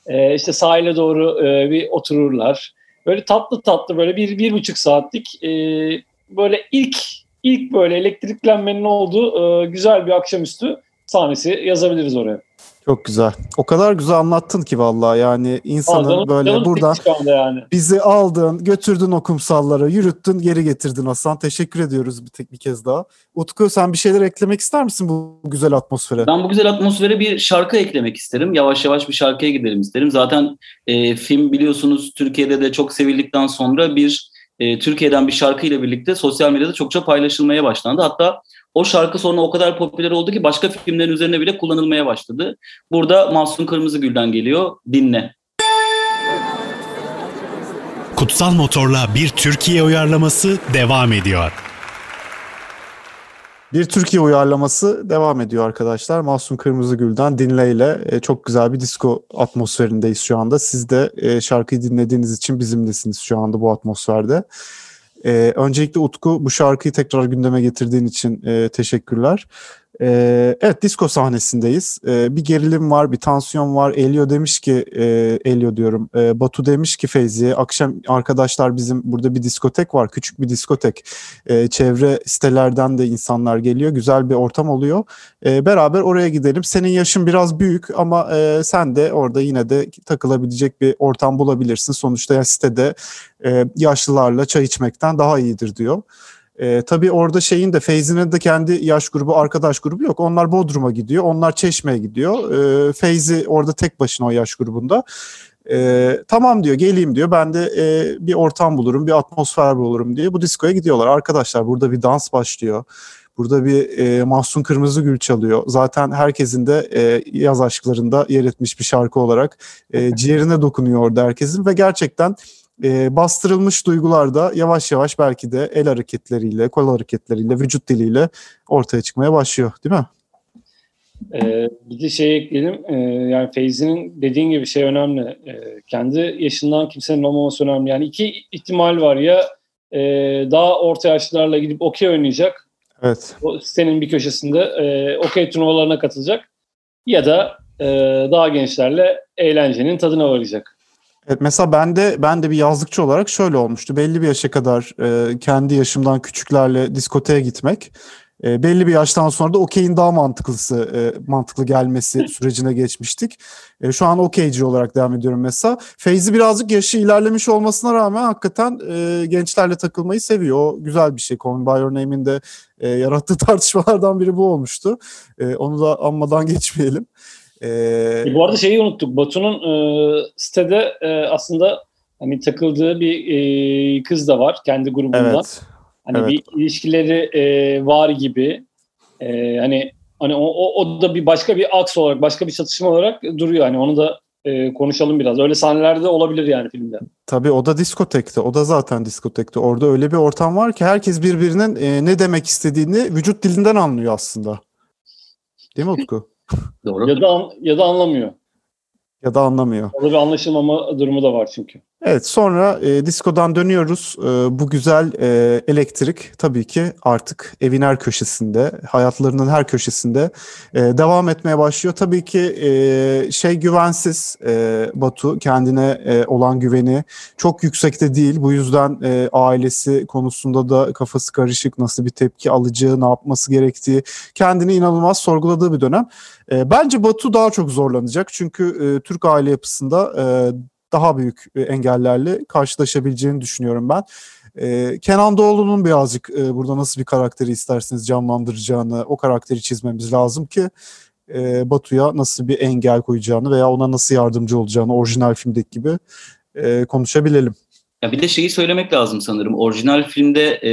E, işte sahile doğru e, bir otururlar. Böyle tatlı tatlı böyle bir, bir buçuk saatlik e, böyle ilk ilk böyle elektriklenmenin olduğu e, güzel bir akşamüstü sahnesi yazabiliriz oraya. Çok güzel. O kadar güzel anlattın ki vallahi yani insanın canım, böyle canım buradan yani. bizi aldın, götürdün o kumsallara, yürüttün, geri getirdin Hasan. Teşekkür ediyoruz bir tek bir kez daha. Utku sen bir şeyler eklemek ister misin bu güzel atmosfere? Ben bu güzel atmosfere bir şarkı eklemek isterim. Yavaş yavaş bir şarkıya gidelim isterim. Zaten e, film biliyorsunuz Türkiye'de de çok sevildikten sonra bir e, Türkiye'den bir şarkıyla birlikte sosyal medyada çokça paylaşılmaya başlandı. Hatta o şarkı sonra o kadar popüler oldu ki başka filmlerin üzerine bile kullanılmaya başladı. Burada Mahsun Kırmızıgül'den geliyor. Dinle. Kutsal Motor'la bir Türkiye uyarlaması devam ediyor. Bir Türkiye uyarlaması devam ediyor arkadaşlar. Mahsun Kırmızıgül'den Dinle ile e, çok güzel bir disco atmosferindeyiz şu anda. Siz de e, şarkıyı dinlediğiniz için bizimlesiniz şu anda bu atmosferde. Ee, öncelikle Utku bu şarkıyı tekrar gündeme getirdiğin için e, teşekkürler. Ee, evet disco sahnesindeyiz. Ee, bir gerilim var, bir tansiyon var. Elio demiş ki, e, Elio diyorum, e, Batu demiş ki Feyzi'ye akşam arkadaşlar bizim burada bir diskotek var, küçük bir diskotek. E, çevre sitelerden de insanlar geliyor, güzel bir ortam oluyor. E, beraber oraya gidelim. Senin yaşın biraz büyük ama e, sen de orada yine de takılabilecek bir ortam bulabilirsin. Sonuçta ya sitede e, yaşlılarla çay içmekten daha iyidir diyor. E, tabii orada şeyin de Feyzi'nin de kendi yaş grubu, arkadaş grubu yok. Onlar Bodrum'a gidiyor, onlar Çeşme'ye gidiyor. E, Feyzi orada tek başına o yaş grubunda. E, tamam diyor, geleyim diyor. Ben de e, bir ortam bulurum, bir atmosfer bulurum diye bu diskoya gidiyorlar. Arkadaşlar burada bir dans başlıyor. Burada bir e, Mahsun Kırmızıgül çalıyor. Zaten herkesin de e, yaz aşklarında yer etmiş bir şarkı olarak e, ciğerine dokunuyor orada herkesin ve gerçekten e, bastırılmış duygular da yavaş yavaş belki de el hareketleriyle, kol hareketleriyle, vücut diliyle ortaya çıkmaya başlıyor değil mi? Ee, bir de şey ekleyelim. Ee, yani Feyzi'nin dediğin gibi şey önemli. Ee, kendi yaşından kimsenin olmaması önemli. Yani iki ihtimal var ya e, daha orta yaşlılarla gidip okey oynayacak. Evet. O sitenin bir köşesinde e, okey turnuvalarına katılacak. Ya da e, daha gençlerle eğlencenin tadına varacak. Evet, mesela ben de ben de bir yazlıkçı olarak şöyle olmuştu. Belli bir yaşa kadar e, kendi yaşımdan küçüklerle diskoteye gitmek e, belli bir yaştan sonra da okeyin daha mantıklısı e, mantıklı gelmesi sürecine geçmiştik. E, şu an okeyci olarak devam ediyorum mesela. Feyzi birazcık yaşı ilerlemiş olmasına rağmen hakikaten e, gençlerle takılmayı seviyor. O güzel bir şey. Me By Your Name'in de e, yarattığı tartışmalardan biri bu olmuştu. E, onu da anmadan geçmeyelim. E, e, bu arada şeyi unuttuk. Batu'nun e, sitede e, aslında hani takıldığı bir e, kız da var kendi grubundan. Evet. Hani evet. bir ilişkileri e, var gibi. E, hani hani o, o, o da bir başka bir aks olarak, başka bir çatışma olarak duruyor. Hani onu da e, konuşalım biraz. Öyle sahnelerde olabilir yani filmde. Tabii o da diskotekte. O da zaten diskotekte. Orada öyle bir ortam var ki herkes birbirinin e, ne demek istediğini vücut dilinden anlıyor aslında. Değil mi Utku? Doğru. Ya da ya da anlamıyor. Ya da anlamıyor. Orada bir anlaşılmama durumu da var çünkü. Evet sonra e, diskodan dönüyoruz. E, bu güzel e, elektrik tabii ki artık evin her köşesinde, hayatlarının her köşesinde e, devam etmeye başlıyor. Tabii ki e, şey güvensiz e, Batu kendine e, olan güveni çok yüksekte değil. Bu yüzden e, ailesi konusunda da kafası karışık nasıl bir tepki alacağı, ne yapması gerektiği kendini inanılmaz sorguladığı bir dönem. E, bence Batu daha çok zorlanacak çünkü e, Türk aile yapısında e, daha büyük e, engellerle karşılaşabileceğini düşünüyorum ben. E, Kenan Doğulu'nun birazcık e, burada nasıl bir karakteri isterseniz canlandıracağını, o karakteri çizmemiz lazım ki e, Batu'ya nasıl bir engel koyacağını veya ona nasıl yardımcı olacağını orijinal filmdeki gibi e, konuşabilelim. Ya bir de şeyi söylemek lazım sanırım. Orijinal filmde e,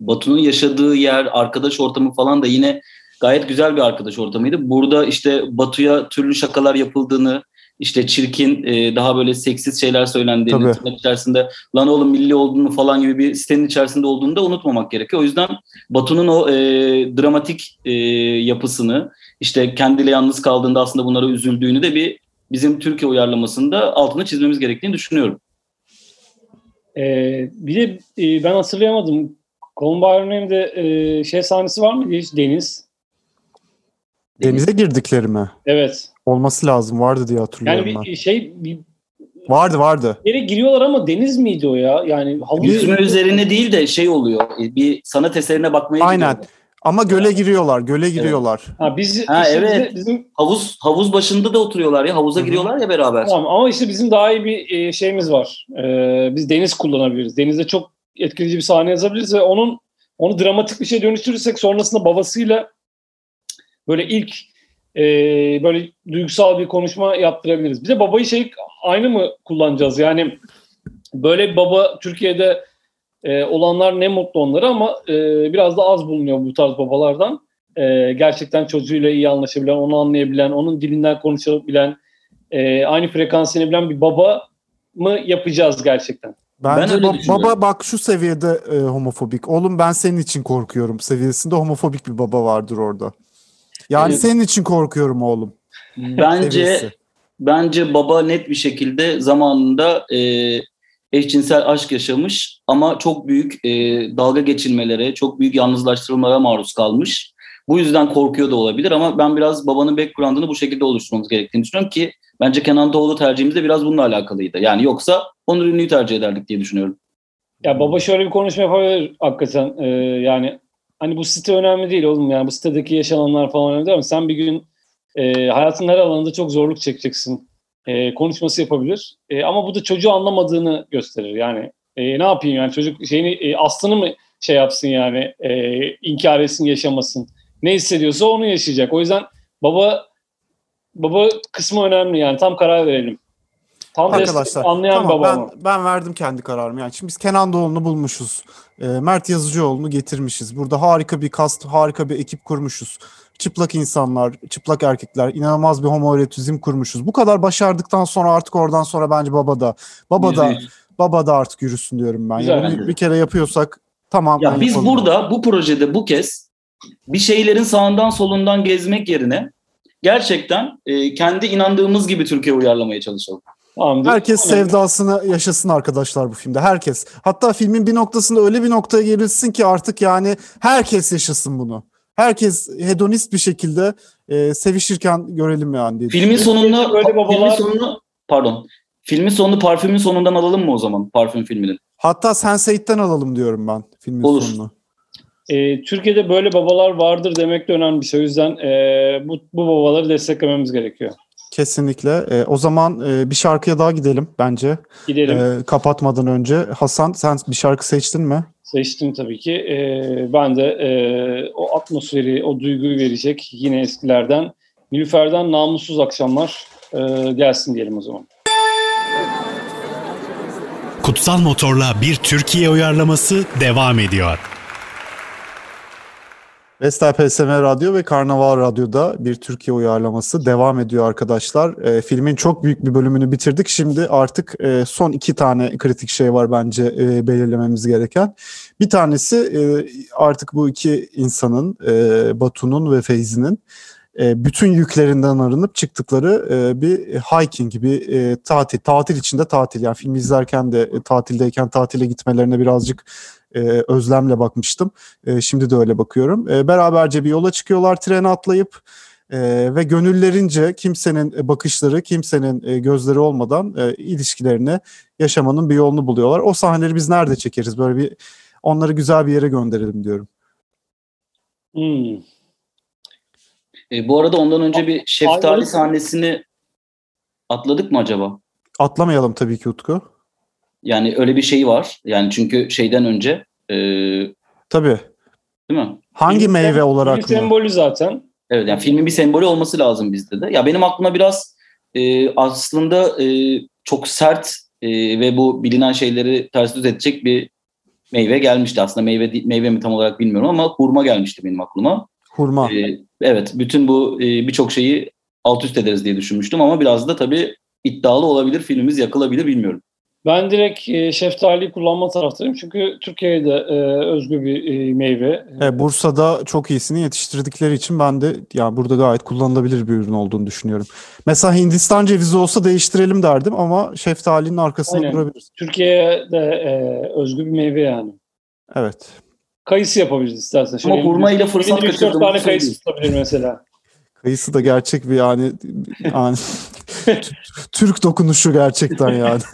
Batu'nun yaşadığı yer, arkadaş ortamı falan da yine gayet güzel bir arkadaş ortamıydı. Burada işte Batu'ya türlü şakalar yapıldığını, işte çirkin, e, daha böyle seksiz şeyler söylendiğini, tırnak içerisinde lan oğlum milli olduğunu falan gibi bir sitenin içerisinde olduğunu da unutmamak gerekiyor. O yüzden Batu'nun o e, dramatik e, yapısını, işte kendiyle yalnız kaldığında aslında bunlara üzüldüğünü de bir bizim Türkiye uyarlamasında altını çizmemiz gerektiğini düşünüyorum. Ee, bir de e, ben hatırlayamadım. Columbine'de e, şey sahnesi var mı hiç Deniz? Denize girdikleri mi? Evet. Olması lazım. Vardı diye hatırlıyorum yani bir ben. şey bir Vardı vardı. Yere giriyorlar ama deniz miydi o ya? Yani havuz Yüzme üzerine değil de şey oluyor. Bir sanat eserine bakmaya Aynen. Gidiyorlar. Ama göle giriyorlar, göle giriyorlar. Evet. Ha biz ha, işte evet. bizim havuz havuz başında da oturuyorlar ya, havuza Hı-hı. giriyorlar ya beraber. Tamam ama işte bizim daha iyi bir e, şeyimiz var. Ee, biz deniz kullanabiliriz. Denizde çok etkileyici bir sahne yazabiliriz ve onun onu dramatik bir şey dönüştürürsek sonrasında babasıyla böyle ilk e, böyle duygusal bir konuşma yaptırabiliriz. Bir de babayı şey aynı mı kullanacağız? Yani böyle baba Türkiye'de e, olanlar ne mutlu onlara ama e, biraz da az bulunuyor bu tarz babalardan. E, gerçekten çocuğuyla iyi anlaşabilen, onu anlayabilen, onun dilinden konuşabilen, e, aynı frekansını bilen bir baba mı yapacağız gerçekten? Bence ben ba- baba bak şu seviyede e, homofobik. Oğlum ben senin için korkuyorum seviyesinde homofobik bir baba vardır orada. Yani evet. senin için korkuyorum oğlum. Bence bence baba net bir şekilde zamanında e, eşcinsel aşk yaşamış ama çok büyük e, dalga geçilmelere, çok büyük yalnızlaştırılmalara maruz kalmış. Bu yüzden korkuyor da olabilir ama ben biraz babanın background'ını bu şekilde oluşturmamız gerektiğini düşünüyorum ki bence Kenan Doğulu tercihimiz de biraz bununla alakalıydı. Yani yoksa Onur Ünlü'yü tercih ederdik diye düşünüyorum. Ya baba şöyle bir konuşma yapabilir hakikaten. Ee, yani hani bu site önemli değil oğlum yani bu sitedeki yaşananlar falan önemli değil ama sen bir gün e, hayatın her alanında çok zorluk çekeceksin. E, konuşması yapabilir. E, ama bu da çocuğu anlamadığını gösterir. Yani e, ne yapayım yani çocuk şeyini e, aslını mı şey yapsın yani e, inkar etsin yaşamasın. Ne hissediyorsa onu yaşayacak. O yüzden baba baba kısmı önemli yani tam karar verelim. Tam Arkadaşlar anlayan tamam, baba ben, ben verdim kendi kararımı. Yani şimdi biz Kenan Doğulu'nu bulmuşuz. E, Mert Yazıcıoğlu'nu getirmişiz. Burada harika bir kast, harika bir ekip kurmuşuz. Çıplak insanlar, çıplak erkekler, inanılmaz bir homoerotism kurmuşuz. Bu kadar başardıktan sonra artık oradan sonra bence baba da baba da baba da artık yürüsün diyorum ben. Güzel. Yani bir, bir kere yapıyorsak tamam. Ya biz yapalım. burada bu projede bu kez bir şeylerin sağından solundan gezmek yerine gerçekten e, kendi inandığımız gibi Türkiye uyarlamaya çalışalım. Tamamdır. Herkes Önemli. sevdasını yaşasın arkadaşlar bu filmde. Herkes. Hatta filmin bir noktasında öyle bir noktaya gelirsin ki artık yani herkes yaşasın bunu. Herkes hedonist bir şekilde e, sevişirken görelim yani diye. Filmin sonunu Böyle filmin babalar- sonunu pardon. Filmin sonunu parfümün sonundan alalım mı o zaman? Parfüm filminin. Hatta Sense8'ten alalım diyorum ben filmin Olur. sonunu. Ee, Türkiye'de böyle babalar vardır demek de önemli bir şey. O yüzden e, bu, bu babaları desteklememiz gerekiyor. Kesinlikle. E, o zaman e, bir şarkıya daha gidelim bence. Gidelim. E, kapatmadan önce. Hasan sen bir şarkı seçtin mi? Seçtim tabii ki. Ee, ben de e, o atmosferi, o duyguyu verecek yine eskilerden Nilüfer'den Namussuz Akşamlar e, gelsin diyelim o zaman. Kutsal Motor'la bir Türkiye uyarlaması devam ediyor. Vestel PSM Radyo ve Karnaval Radyo'da bir Türkiye uyarlaması devam ediyor arkadaşlar. E, filmin çok büyük bir bölümünü bitirdik. Şimdi artık e, son iki tane kritik şey var bence e, belirlememiz gereken. Bir tanesi e, artık bu iki insanın, e, Batu'nun ve Feyzi'nin e, bütün yüklerinden arınıp çıktıkları e, bir hiking, bir e, tatil. Tatil içinde tatil. Yani film izlerken de e, tatildeyken tatile gitmelerine birazcık e, özlemle bakmıştım. E, şimdi de öyle bakıyorum. E, beraberce bir yola çıkıyorlar trene atlayıp e, ve gönüllerince kimsenin bakışları, kimsenin e, gözleri olmadan e, ilişkilerini yaşamanın bir yolunu buluyorlar. O sahneleri biz nerede çekeriz? Böyle bir onları güzel bir yere gönderelim diyorum. Hmm. E, bu arada ondan önce bir şeftali sahnesini atladık mı acaba? Atlamayalım tabii ki Utku. Yani öyle bir şey var. Yani çünkü şeyden önce e, Tabii. değil mi? Hangi Film- meyve film olarak mı? sembolü zaten. Evet yani filmin bir sembolü olması lazım bizde de. Ya benim aklıma biraz e, aslında e, çok sert e, ve bu bilinen şeyleri ters düz edecek bir meyve gelmişti. Aslında meyve meyve mi tam olarak bilmiyorum ama hurma gelmişti benim aklıma. Hurma. E, evet bütün bu e, birçok şeyi alt üst ederiz diye düşünmüştüm ama biraz da tabii iddialı olabilir. Filmimiz yakılabilir bilmiyorum. Ben direkt e, şeftaliyi kullanma taraftarıyım. Çünkü Türkiye'de e, özgü bir e, meyve. E, Bursa'da çok iyisini yetiştirdikleri için ben de yani burada gayet kullanılabilir bir ürün olduğunu düşünüyorum. Mesela Hindistan cevizi olsa değiştirelim derdim ama şeftalinin arkasında Aynen. durabiliriz. Türkiye'de e, özgü bir meyve yani. Evet. Kayısı yapabiliriz istersen. Ama hurma ile fırsat dört kaçırdığımızı tane kayısı tutabilir mesela. Kayısı da gerçek bir yani, yani Türk dokunuşu gerçekten yani.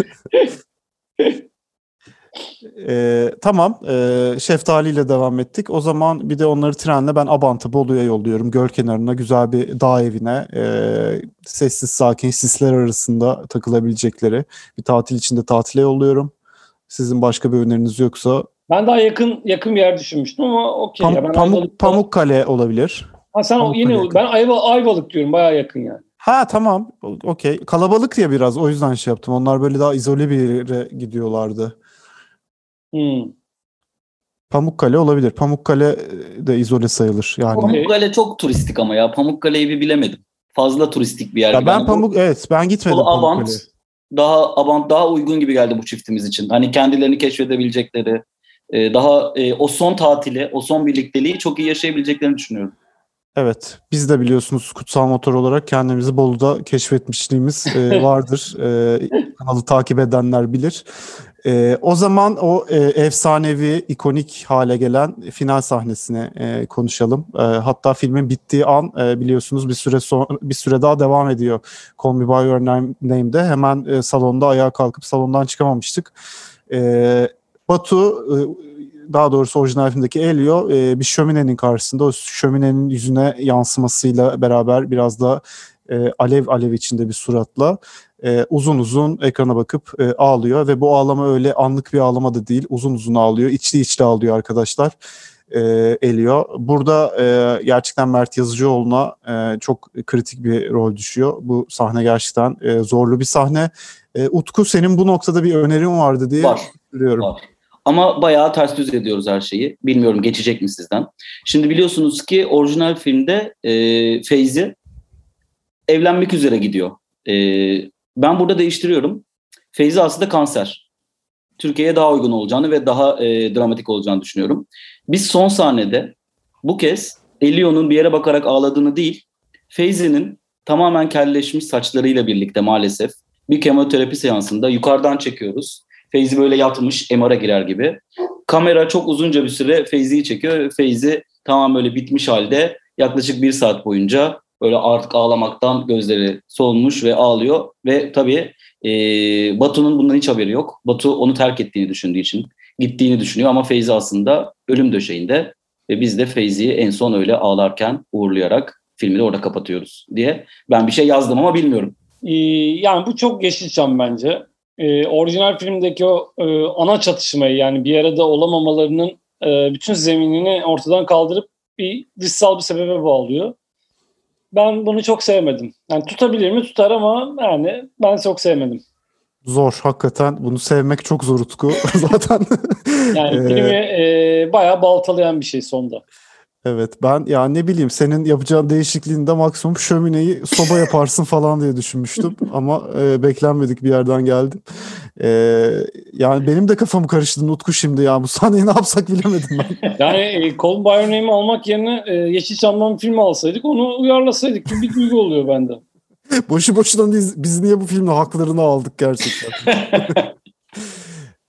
Ee, tamam. Ee, şeftaliyle devam ettik. O zaman bir de onları trenle ben Abant'a Bolu'ya yolluyorum. Göl kenarına güzel bir dağ evine. ee, sessiz sakin sisler arasında takılabilecekleri bir tatil içinde tatile yolluyorum. Sizin başka bir öneriniz yoksa Ben daha yakın yakın bir yer düşünmüştüm ama okey. Pam- ya. Ben Pamuk, Pamukkale olabilir. Ha, sen o, yine yakın. ben Ayva, Ayvalık diyorum bayağı yakın yani. Ha tamam. Okey. Kalabalık ya biraz o yüzden şey yaptım. Onlar böyle daha izole bir yere gidiyorlardı. Hmm. Pamukkale olabilir. Pamukkale de izole sayılır yani. Pamukkale çok turistik ama ya. Pamukkale'yi bir bilemedim. Fazla turistik bir yer. Ya gibi. ben Yani Pamuk evet ben gitmedim Pamukkale'ye. Daha Avant daha uygun gibi geldi bu çiftimiz için. Hani kendilerini keşfedebilecekleri, e, daha e, o son tatili, o son birlikteliği çok iyi yaşayabileceklerini düşünüyorum. Evet. Biz de biliyorsunuz kutsal motor olarak kendimizi Bolu'da keşfetmişliğimiz e, vardır. E, kanalı takip edenler bilir. E, o zaman o e, efsanevi, ikonik hale gelen final sahnesini e, konuşalım. E, hatta filmin bittiği an e, biliyorsunuz bir süre sonra bir süre daha devam ediyor. Call Me By Your Name- Name'de hemen e, salonda ayağa kalkıp salondan çıkamamıştık. E, Batu e, daha doğrusu orijinal filmdeki Elio e, bir şöminenin karşısında o şöminenin yüzüne yansımasıyla beraber biraz da e, alev alev içinde bir suratla e, uzun uzun ekrana bakıp e, ağlıyor ve bu ağlama öyle anlık bir ağlama da değil uzun uzun ağlıyor içli içli ağlıyor arkadaşlar e, Elio. Burada e, gerçekten Mert Yazıcıoğlu'na e, çok kritik bir rol düşüyor. Bu sahne gerçekten e, zorlu bir sahne. E, Utku senin bu noktada bir önerin vardı diye Var. biliyorum. Var. Ama bayağı ters düz ediyoruz her şeyi. Bilmiyorum geçecek mi sizden. Şimdi biliyorsunuz ki orijinal filmde e, Feyzi evlenmek üzere gidiyor. E, ben burada değiştiriyorum. Feyzi aslında kanser. Türkiye'ye daha uygun olacağını ve daha e, dramatik olacağını düşünüyorum. Biz son sahnede bu kez Elio'nun bir yere bakarak ağladığını değil, Feyzi'nin tamamen kelleşmiş saçlarıyla birlikte maalesef bir kemoterapi seansında yukarıdan çekiyoruz. Feyzi böyle yatmış MR'a girer gibi. Kamera çok uzunca bir süre Feyzi'yi çekiyor. Feyzi tamam böyle bitmiş halde yaklaşık bir saat boyunca böyle artık ağlamaktan gözleri solmuş ve ağlıyor. Ve tabii e, Batu'nun bundan hiç haberi yok. Batu onu terk ettiğini düşündüğü için gittiğini düşünüyor ama Feyzi aslında ölüm döşeğinde ve biz de Feyzi'yi en son öyle ağlarken uğurlayarak filmi de orada kapatıyoruz diye. Ben bir şey yazdım ama bilmiyorum. Ee, yani bu çok Yeşilçam bence. Ee, orijinal filmdeki o e, ana çatışmayı yani bir arada olamamalarının e, bütün zeminini ortadan kaldırıp bir dışsal bir sebebe bağlıyor. Ben bunu çok sevmedim. Yani tutabilir mi? Tutar ama yani ben çok sevmedim. Zor hakikaten. Bunu sevmek çok zor Utku. Zaten Yani filmi e, bayağı baltalayan bir şey sonda. Evet ben ya ne bileyim senin yapacağın değişikliğinde maksimum şömineyi soba yaparsın falan diye düşünmüştüm ama e, beklenmedik bir yerden geldim. E, yani benim de kafamı karıştı Utku şimdi ya bu sahneyi ne yapsak bilemedim ben. Yani e, Call By Your Name'i almak yerine e, Yeşilçam'dan film alsaydık onu uyarlasaydık gibi bir duygu oluyor bende. Boşu boşuna biz, biz niye bu filmin haklarını aldık gerçekten.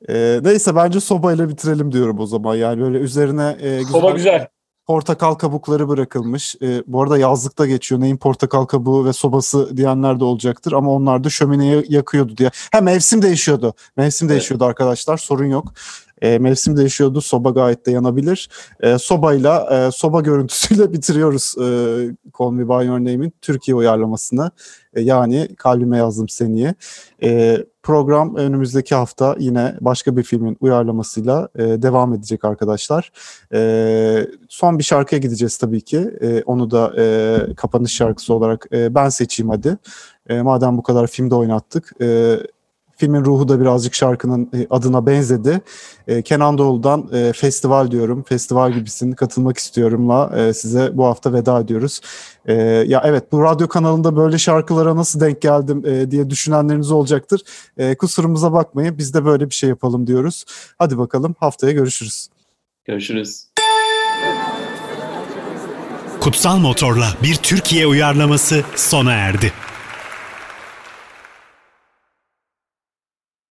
e, neyse bence sobayla bitirelim diyorum o zaman yani böyle üzerine e, güzel... Soba güzel portakal kabukları bırakılmış. E, bu arada yazlıkta geçiyor. Neyin portakal kabuğu ve sobası diyenler de olacaktır ama onlar da şömineyi yakıyordu diye. Ha mevsim değişiyordu. Mevsim evet. değişiyordu arkadaşlar. Sorun yok. E, mevsim değişiyordu. Soba gayet de yanabilir. E, sobayla, e, soba görüntüsüyle bitiriyoruz e, Call Me By Your Name'in Türkiye uyarlamasını. E, yani Kalbime Yazdım Seni'yi. E, program önümüzdeki hafta yine başka bir filmin uyarlamasıyla e, devam edecek arkadaşlar. E, son bir şarkıya gideceğiz tabii ki. E, onu da e, kapanış şarkısı olarak e, ben seçeyim hadi. E, madem bu kadar filmde oynattık. E, Filmin ruhu da birazcık şarkının e, adına benzedi. E, Kenan Doğulu'dan e, festival diyorum. Festival gibisin. Katılmak istiyorumla size bu hafta veda ediyoruz. Ya evet bu radyo kanalında böyle şarkılara nasıl denk geldim diye düşünenleriniz olacaktır. Kusurumuza bakmayın. Biz de böyle bir şey yapalım diyoruz. Hadi bakalım haftaya görüşürüz. Görüşürüz. Kutsal Motor'la bir Türkiye uyarlaması sona erdi.